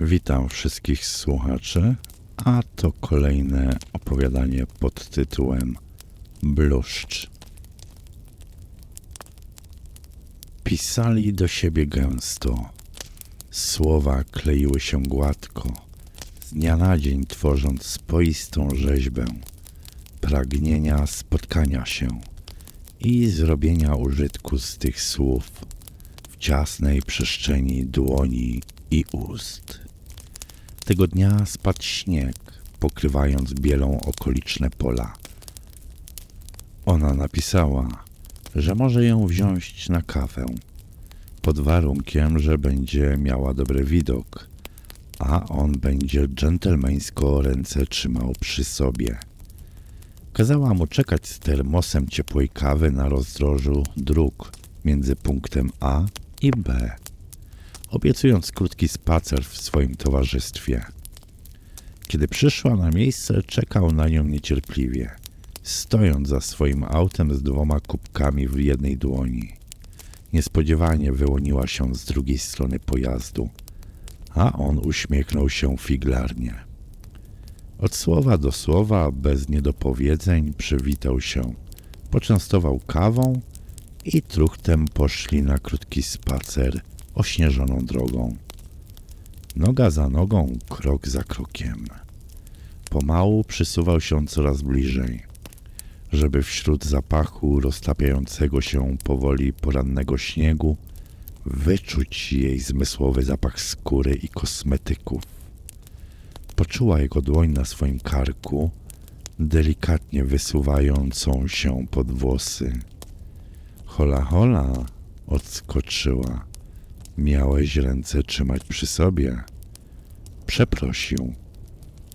Witam wszystkich słuchaczy, a to kolejne opowiadanie pod tytułem Bluszcz. Pisali do siebie gęsto. Słowa kleiły się gładko, z dnia na dzień tworząc spoistą rzeźbę pragnienia spotkania się i zrobienia użytku z tych słów w ciasnej przestrzeni dłoni i ust. Tego dnia spadł śnieg, pokrywając bielą okoliczne pola. Ona napisała, że może ją wziąć na kawę, pod warunkiem, że będzie miała dobry widok, a on będzie dżentelmeńsko ręce trzymał przy sobie. Kazała mu czekać z termosem ciepłej kawy na rozdrożu dróg między punktem A i B, obiecując krótki spacer w swoim towarzystwie. Kiedy przyszła na miejsce, czekał na nią niecierpliwie, stojąc za swoim autem z dwoma kubkami w jednej dłoni. Niespodziewanie wyłoniła się z drugiej strony pojazdu, a on uśmiechnął się figlarnie. Od słowa do słowa, bez niedopowiedzeń, przywitał się, poczęstował kawą i truchtem poszli na krótki spacer ośnieżoną drogą. Noga za nogą, krok za krokiem. Pomału przysuwał się coraz bliżej, żeby wśród zapachu roztapiającego się powoli porannego śniegu wyczuć jej zmysłowy zapach skóry i kosmetyków. Poczuła jego dłoń na swoim karku, delikatnie wysuwającą się pod włosy. Hola, hola, odskoczyła. Miałeś ręce trzymać przy sobie. Przeprosił.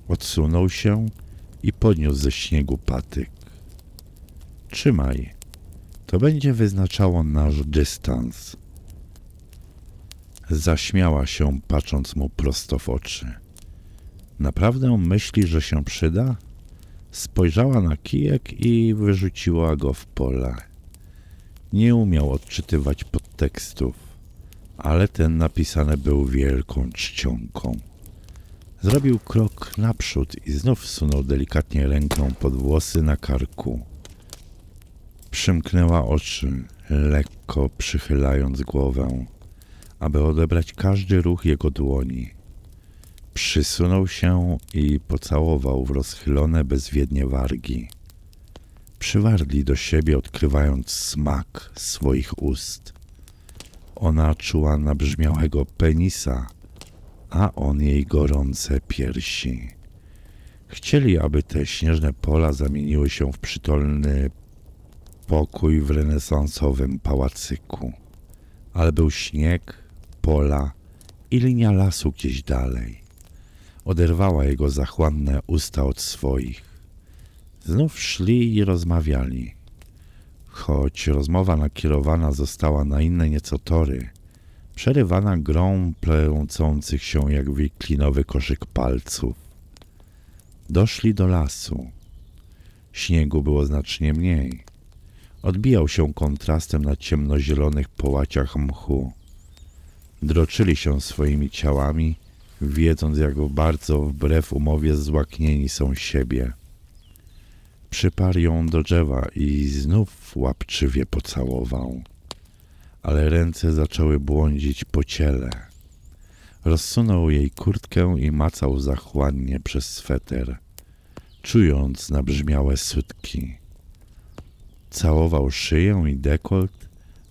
Odsunął się i podniósł ze śniegu patyk. Trzymaj. To będzie wyznaczało nasz dystans. Zaśmiała się, patrząc mu prosto w oczy. Naprawdę myśli, że się przyda? Spojrzała na kijek i wyrzuciła go w pole. Nie umiał odczytywać podtekstów, ale ten napisany był wielką czcionką. Zrobił krok naprzód i znów wsunął delikatnie ręką pod włosy na karku. Przymknęła oczy, lekko przychylając głowę, aby odebrać każdy ruch jego dłoni. Przysunął się i pocałował w rozchylone bezwiednie wargi. Przywarli do siebie, odkrywając smak swoich ust. Ona czuła nabrzmiałego penisa, a on jej gorące piersi. Chcieli, aby te śnieżne pola zamieniły się w przytolny pokój w renesansowym pałacyku. Ale był śnieg, pola i linia lasu gdzieś dalej. Oderwała jego zachłanne usta od swoich. Znów szli i rozmawiali. Choć rozmowa nakierowana została na inne nieco tory, przerywana grą plącących się jak wiklinowy koszyk palców. Doszli do lasu. Śniegu było znacznie mniej. Odbijał się kontrastem na ciemnozielonych połaciach mchu. Droczyli się swoimi ciałami, wiedząc jak bardzo wbrew umowie złaknieni są siebie. Przyparł ją do drzewa i znów łapczywie pocałował, ale ręce zaczęły błądzić po ciele. Rozsunął jej kurtkę i macał zachłannie przez sweter, czując nabrzmiałe sutki. Całował szyję i dekolt,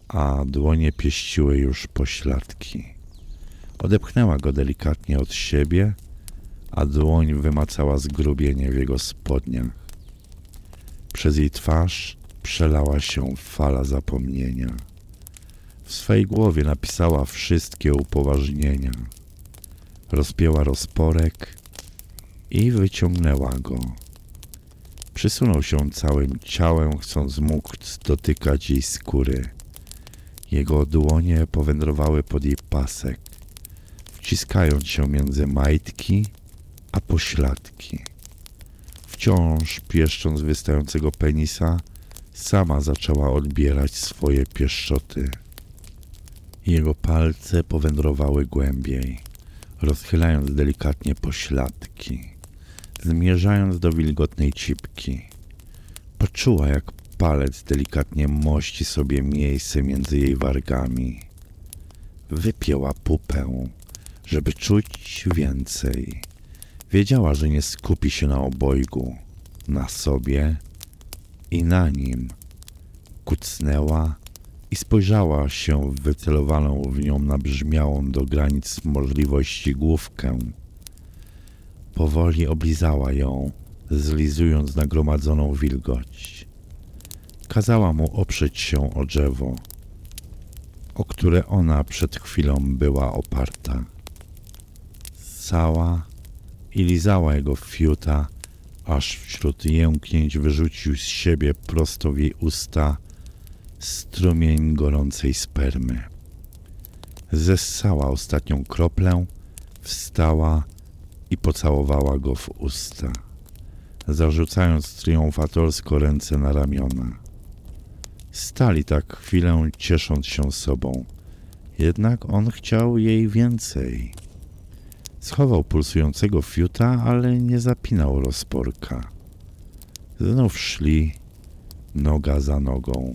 a dłonie pieściły już pośladki. Odepchnęła go delikatnie od siebie, a dłoń wymacała zgrubienie w jego spodniach. Przez jej twarz przelała się fala zapomnienia. W swej głowie napisała wszystkie upoważnienia. Rozpięła rozporek i wyciągnęła go. Przysunął się całym ciałem, chcąc móc dotykać jej skóry. Jego dłonie powędrowały pod jej pasek, wciskając się między majtki a pośladki. Wciąż pieszcząc wystającego penisa, sama zaczęła odbierać swoje pieszczoty. Jego palce powędrowały głębiej. rozchylając delikatnie pośladki, zmierzając do wilgotnej cipki. Poczuła, jak palec delikatnie mości sobie miejsce między jej wargami. Wypięła pupę, żeby czuć więcej. Wiedziała, że nie skupi się na obojgu, na sobie i na nim. Kucnęła i spojrzała się w wycelowaną w nią nabrzmiałą do granic możliwości główkę. Powoli oblizała ją, zlizując nagromadzoną wilgoć. Kazała mu oprzeć się o drzewo, o które ona przed chwilą była oparta. Cała i lizała jego fiuta, aż wśród jęknięć wyrzucił z siebie prosto w jej usta strumień gorącej spermy. Zessała ostatnią kroplę, wstała i pocałowała go w usta, zarzucając triumfatorsko ręce na ramiona. Stali tak chwilę, ciesząc się sobą. Jednak on chciał jej więcej. Schował pulsującego fiuta, ale nie zapinał rozporka. Znów szli noga za nogą,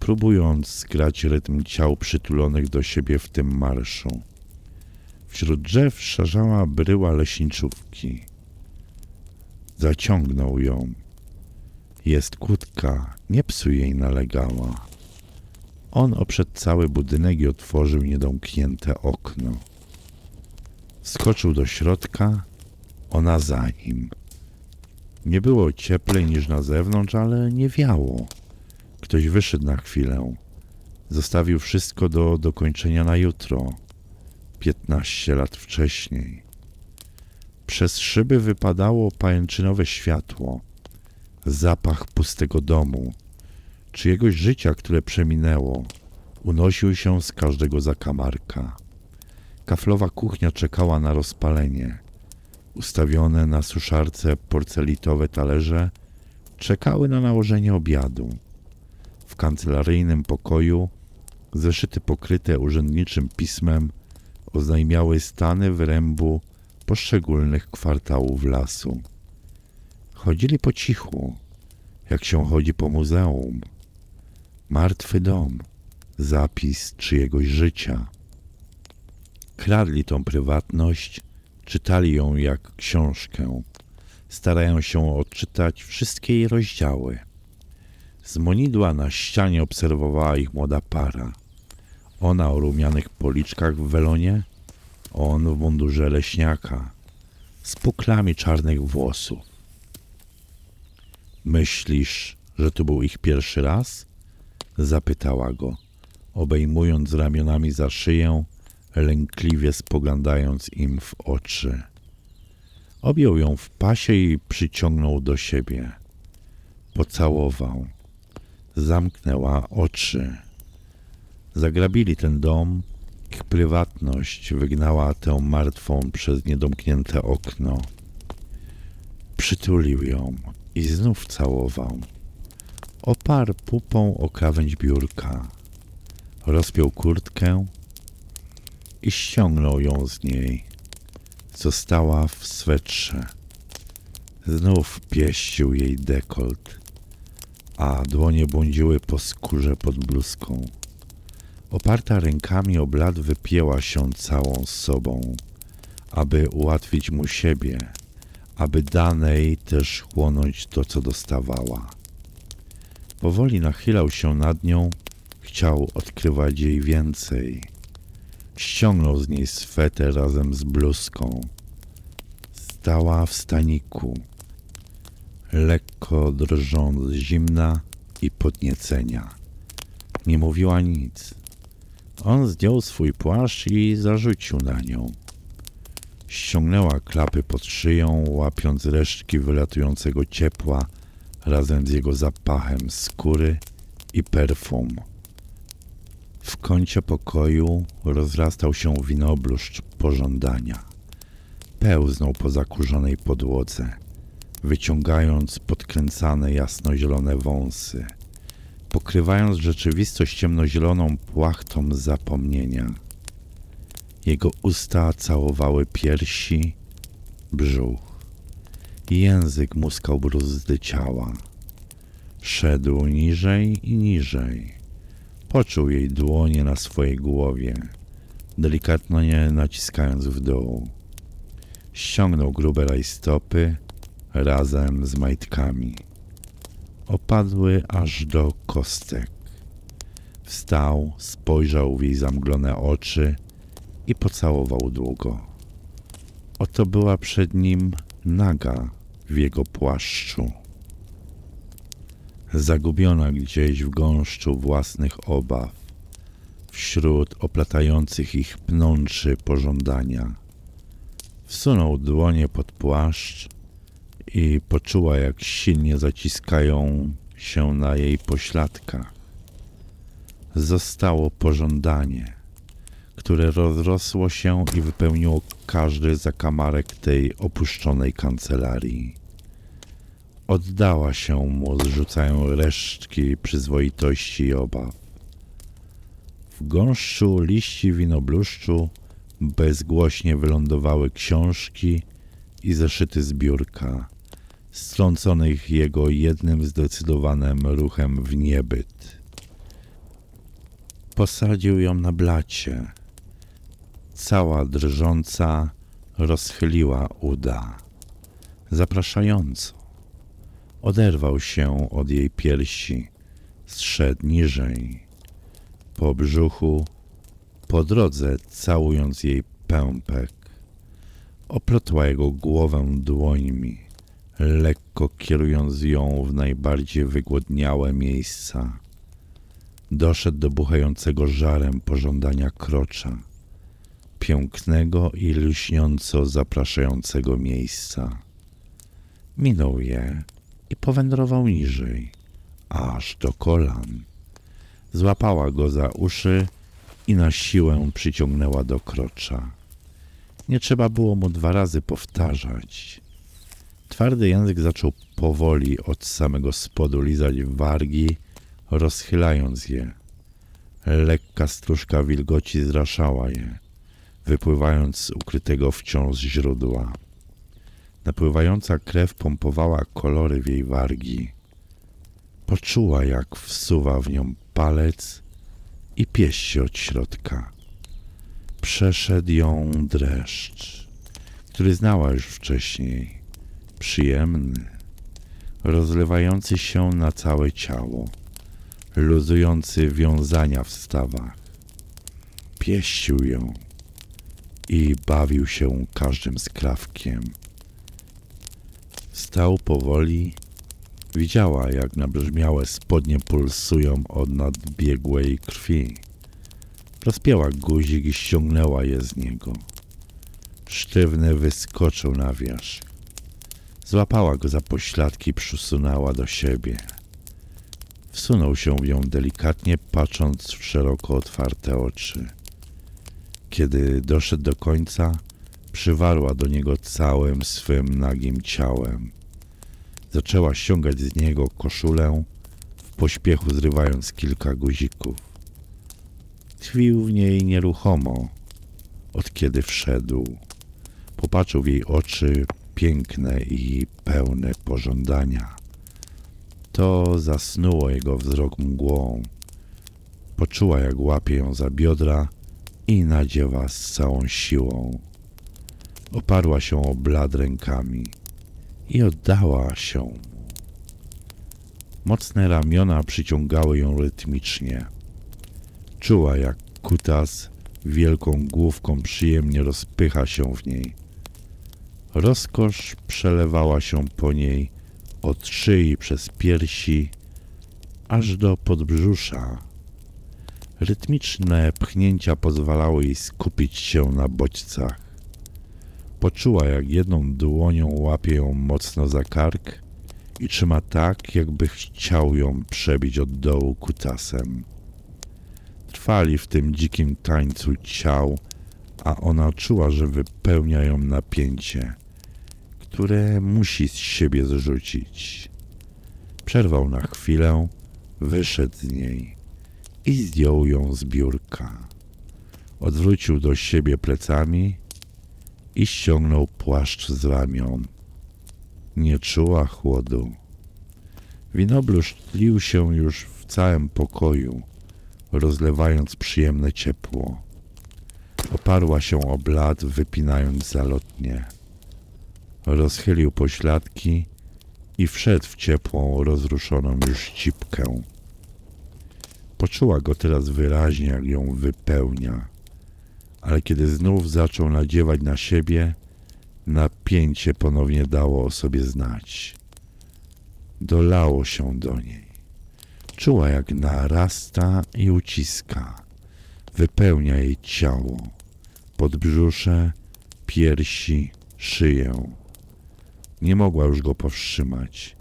próbując zgrać rytm ciał przytulonych do siebie w tym marszu. Wśród drzew szarzała bryła leśniczówki. Zaciągnął ją. Jest kłódka, nie psuj jej nalegała. On oprzedł cały budynek i otworzył niedomknięte okno. Skoczył do środka, ona za nim. Nie było cieplej niż na zewnątrz, ale nie wiało. Ktoś wyszedł na chwilę. Zostawił wszystko do dokończenia na jutro. Piętnaście lat wcześniej. Przez szyby wypadało pajęczynowe światło, zapach pustego domu, czyjegoś życia, które przeminęło, unosił się z każdego zakamarka. Kaflowa kuchnia czekała na rozpalenie. Ustawione na suszarce porcelitowe talerze czekały na nałożenie obiadu. W kancelaryjnym pokoju zeszyty pokryte urzędniczym pismem oznajmiały stany wyrębu poszczególnych kwartałów lasu. Chodzili po cichu, jak się chodzi po muzeum. Martwy dom, zapis czyjegoś życia. Kradli tą prywatność, czytali ją jak książkę. Starają się odczytać wszystkie jej rozdziały. Z monidła na ścianie obserwowała ich młoda para. Ona o rumianych policzkach w welonie, on w mundurze leśniaka, z puklami czarnych włosów. Myślisz, że to był ich pierwszy raz? Zapytała go, obejmując ramionami za szyję lękliwie spoglądając im w oczy. Objął ją w pasie i przyciągnął do siebie. Pocałował. Zamknęła oczy. Zagrabili ten dom. Ich prywatność wygnała tę martwą przez niedomknięte okno. Przytulił ją i znów całował. Oparł pupą o krawędź biurka. Rozpiął kurtkę, i ściągnął ją z niej. Została w swetrze. Znów pieścił jej dekolt, a dłonie błądziły po skórze pod bluzką. Oparta rękami o blat wypięła się całą sobą, aby ułatwić mu siebie, aby danej też chłonąć to, co dostawała. Powoli nachylał się nad nią, chciał odkrywać jej więcej – Ściągnął z niej sweter razem z bluzką. Stała w staniku, lekko drżąc z zimna i podniecenia. Nie mówiła nic. On zdjął swój płaszcz i zarzucił na nią. Ściągnęła klapy pod szyją, łapiąc resztki wylatującego ciepła razem z jego zapachem skóry i perfum. W kącie pokoju rozrastał się winobluszcz pożądania. Pełznął po zakurzonej podłodze, wyciągając podkręcane jasnozielone wąsy, pokrywając rzeczywistość ciemnozieloną płachtą zapomnienia. Jego usta całowały piersi, brzuch. Język muskał bruzdy ciała. Szedł niżej i niżej. Poczuł jej dłonie na swojej głowie, delikatnie naciskając w dół. Ściągnął grube rajstopy razem z majtkami. Opadły aż do kostek. Wstał, spojrzał w jej zamglone oczy i pocałował długo. Oto była przed nim naga w jego płaszczu. Zagubiona gdzieś w gąszczu własnych obaw, wśród oplatających ich pnączy pożądania. Wsunął dłonie pod płaszcz i poczuła, jak silnie zaciskają się na jej pośladkach. Zostało pożądanie, które rozrosło się i wypełniło każdy zakamarek tej opuszczonej kancelarii. Oddała się mu, zrzucają resztki przyzwoitości i obaw. W gąszczu liści winobluszczu bezgłośnie wylądowały książki i zeszyty z biurka, strąconych jego jednym zdecydowanym ruchem w niebyt. Posadził ją na blacie. Cała drżąca rozchyliła uda. Zapraszająco. Oderwał się od jej piersi, zszedł niżej. Po brzuchu, po drodze całując jej pępek. Oplotła jego głowę dłońmi, lekko kierując ją w najbardziej wygłodniałe miejsca. Doszedł do buchającego żarem pożądania krocza, pięknego i lśniąco zapraszającego miejsca. Minął je i powędrował niżej, aż do kolan. Złapała go za uszy i na siłę przyciągnęła do krocza. Nie trzeba było mu dwa razy powtarzać. Twardy język zaczął powoli od samego spodu lizać wargi, rozchylając je. Lekka stróżka wilgoci zraszała je, wypływając z ukrytego wciąż źródła. Napływająca krew pompowała kolory w jej wargi. Poczuła, jak wsuwa w nią palec i pieści od środka. Przeszedł ją dreszcz, który znała już wcześniej, przyjemny, rozlewający się na całe ciało, luzujący wiązania w stawach. Pieścił ją i bawił się każdym skrawkiem. Stał powoli, widziała jak nabrzmiałe spodnie pulsują od nadbiegłej krwi. Rozpięła guzik i ściągnęła je z niego. Sztywny wyskoczył na wierzch. Złapała go za pośladki, przysunęła do siebie. Wsunął się w nią delikatnie, patrząc w szeroko otwarte oczy. Kiedy doszedł do końca, przywarła do niego całym swym nagim ciałem. Zaczęła ściągać z niego koszulę, w pośpiechu zrywając kilka guzików. Tkwił w niej nieruchomo, od kiedy wszedł. Popatrzył w jej oczy piękne i pełne pożądania. To zasnuło jego wzrok mgłą. Poczuła, jak łapie ją za biodra i nadziewa z całą siłą. Oparła się o blad rękami i oddała się mu. Mocne ramiona przyciągały ją rytmicznie. Czuła, jak kutas wielką główką przyjemnie rozpycha się w niej. Rozkosz przelewała się po niej od szyi przez piersi aż do podbrzusza. Rytmiczne pchnięcia pozwalały jej skupić się na bodźcach. Poczuła, jak jedną dłonią łapie ją mocno za kark i trzyma tak, jakby chciał ją przebić od dołu kutasem. Trwali w tym dzikim tańcu ciał, a ona czuła, że wypełnia ją napięcie, które musi z siebie zrzucić. Przerwał na chwilę, wyszedł z niej i zdjął ją z biurka. Odwrócił do siebie plecami i ściągnął płaszcz z ramion. Nie czuła chłodu. Winobluszcz tlił się już w całym pokoju, rozlewając przyjemne ciepło. Oparła się o blat, wypinając zalotnie. Rozchylił pośladki i wszedł w ciepłą, rozruszoną już cipkę. Poczuła go teraz wyraźnie, jak ją wypełnia, ale kiedy znów zaczął nadziewać na siebie, napięcie ponownie dało o sobie znać. Dolało się do niej. Czuła, jak narasta i uciska. Wypełnia jej ciało, podbrzusze, piersi, szyję. Nie mogła już go powstrzymać.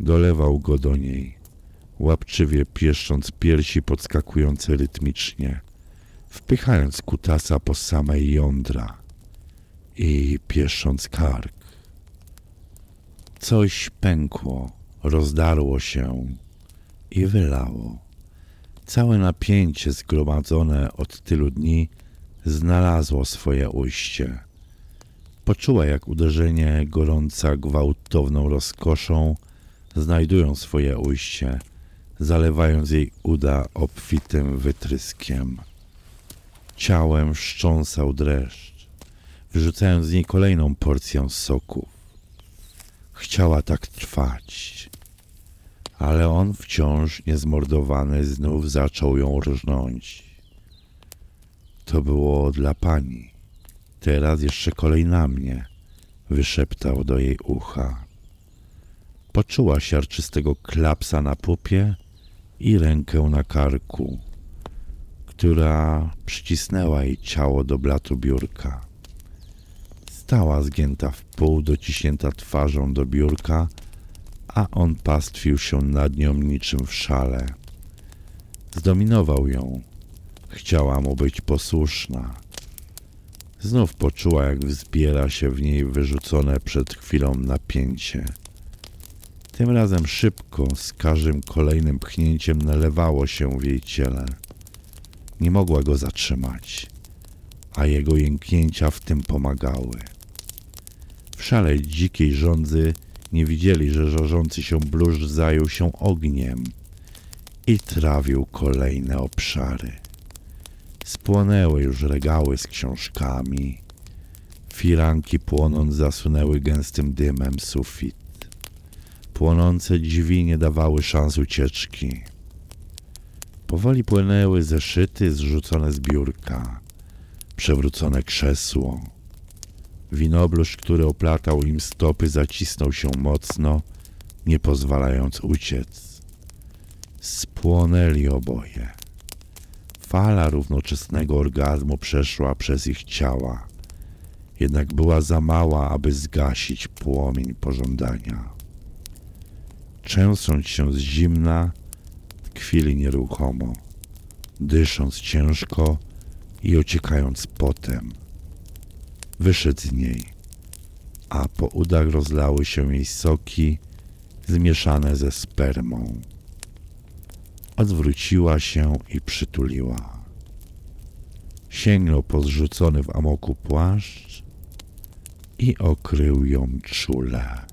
Dolewał go do niej, łapczywie pieszcząc piersi podskakujące rytmicznie, wpychając kutasa po samej jądra i pieszcząc kark. Coś pękło, rozdarło się i wylało. Całe napięcie zgromadzone od tylu dni znalazło swoje ujście. Poczuła, jak uderzenie gorąca gwałtowną rozkoszą znajdują swoje ujście, zalewając jej uda obfitym wytryskiem. Ciałem wstrząsał dreszcz, wyrzucając z niej kolejną porcję soków. Chciała tak trwać, ale on wciąż niezmordowany znów zaczął ją rżnąć. To było dla pani. Teraz jeszcze kolej na mnie, wyszeptał do jej ucha. Poczuła siarczystego klapsa na pupie i rękę na karku, która przycisnęła jej ciało do blatu biurka. Stała zgięta w pół, dociśnięta twarzą do biurka, a on pastwił się nad nią niczym w szale. Zdominował ją. Chciała mu być posłuszna. Znów poczuła, jak wzbiera się w niej wyrzucone przed chwilą napięcie. Tym razem szybko, z każdym kolejnym pchnięciem nalewało się w jej ciele. Nie mogła go zatrzymać, a jego jęknięcia w tym pomagały. W szale dzikiej żądzy nie widzieli, że żarzący się bluszcz zajął się ogniem i trawił kolejne obszary. Spłonęły już regały z książkami. Firanki płonąc zasunęły gęstym dymem sufit. Płonące drzwi nie dawały szans ucieczki. Powoli płynęły zeszyty zrzucone z biurka, przewrócone krzesło. Winobluszcz, który oplatał im stopy, zacisnął się mocno, nie pozwalając uciec. Spłonęli oboje. Fala równoczesnego orgazmu przeszła przez ich ciała, jednak była za mała, aby zgasić płomień pożądania. Trzęsąc się z zimna, tkwili nieruchomo, dysząc ciężko i ociekając potem. Wyszedł z niej, a po udach rozlały się jej soki zmieszane ze spermą. Odwróciła się i przytuliła. Sięgnął po zrzucony w amoku płaszcz i okrył ją czule.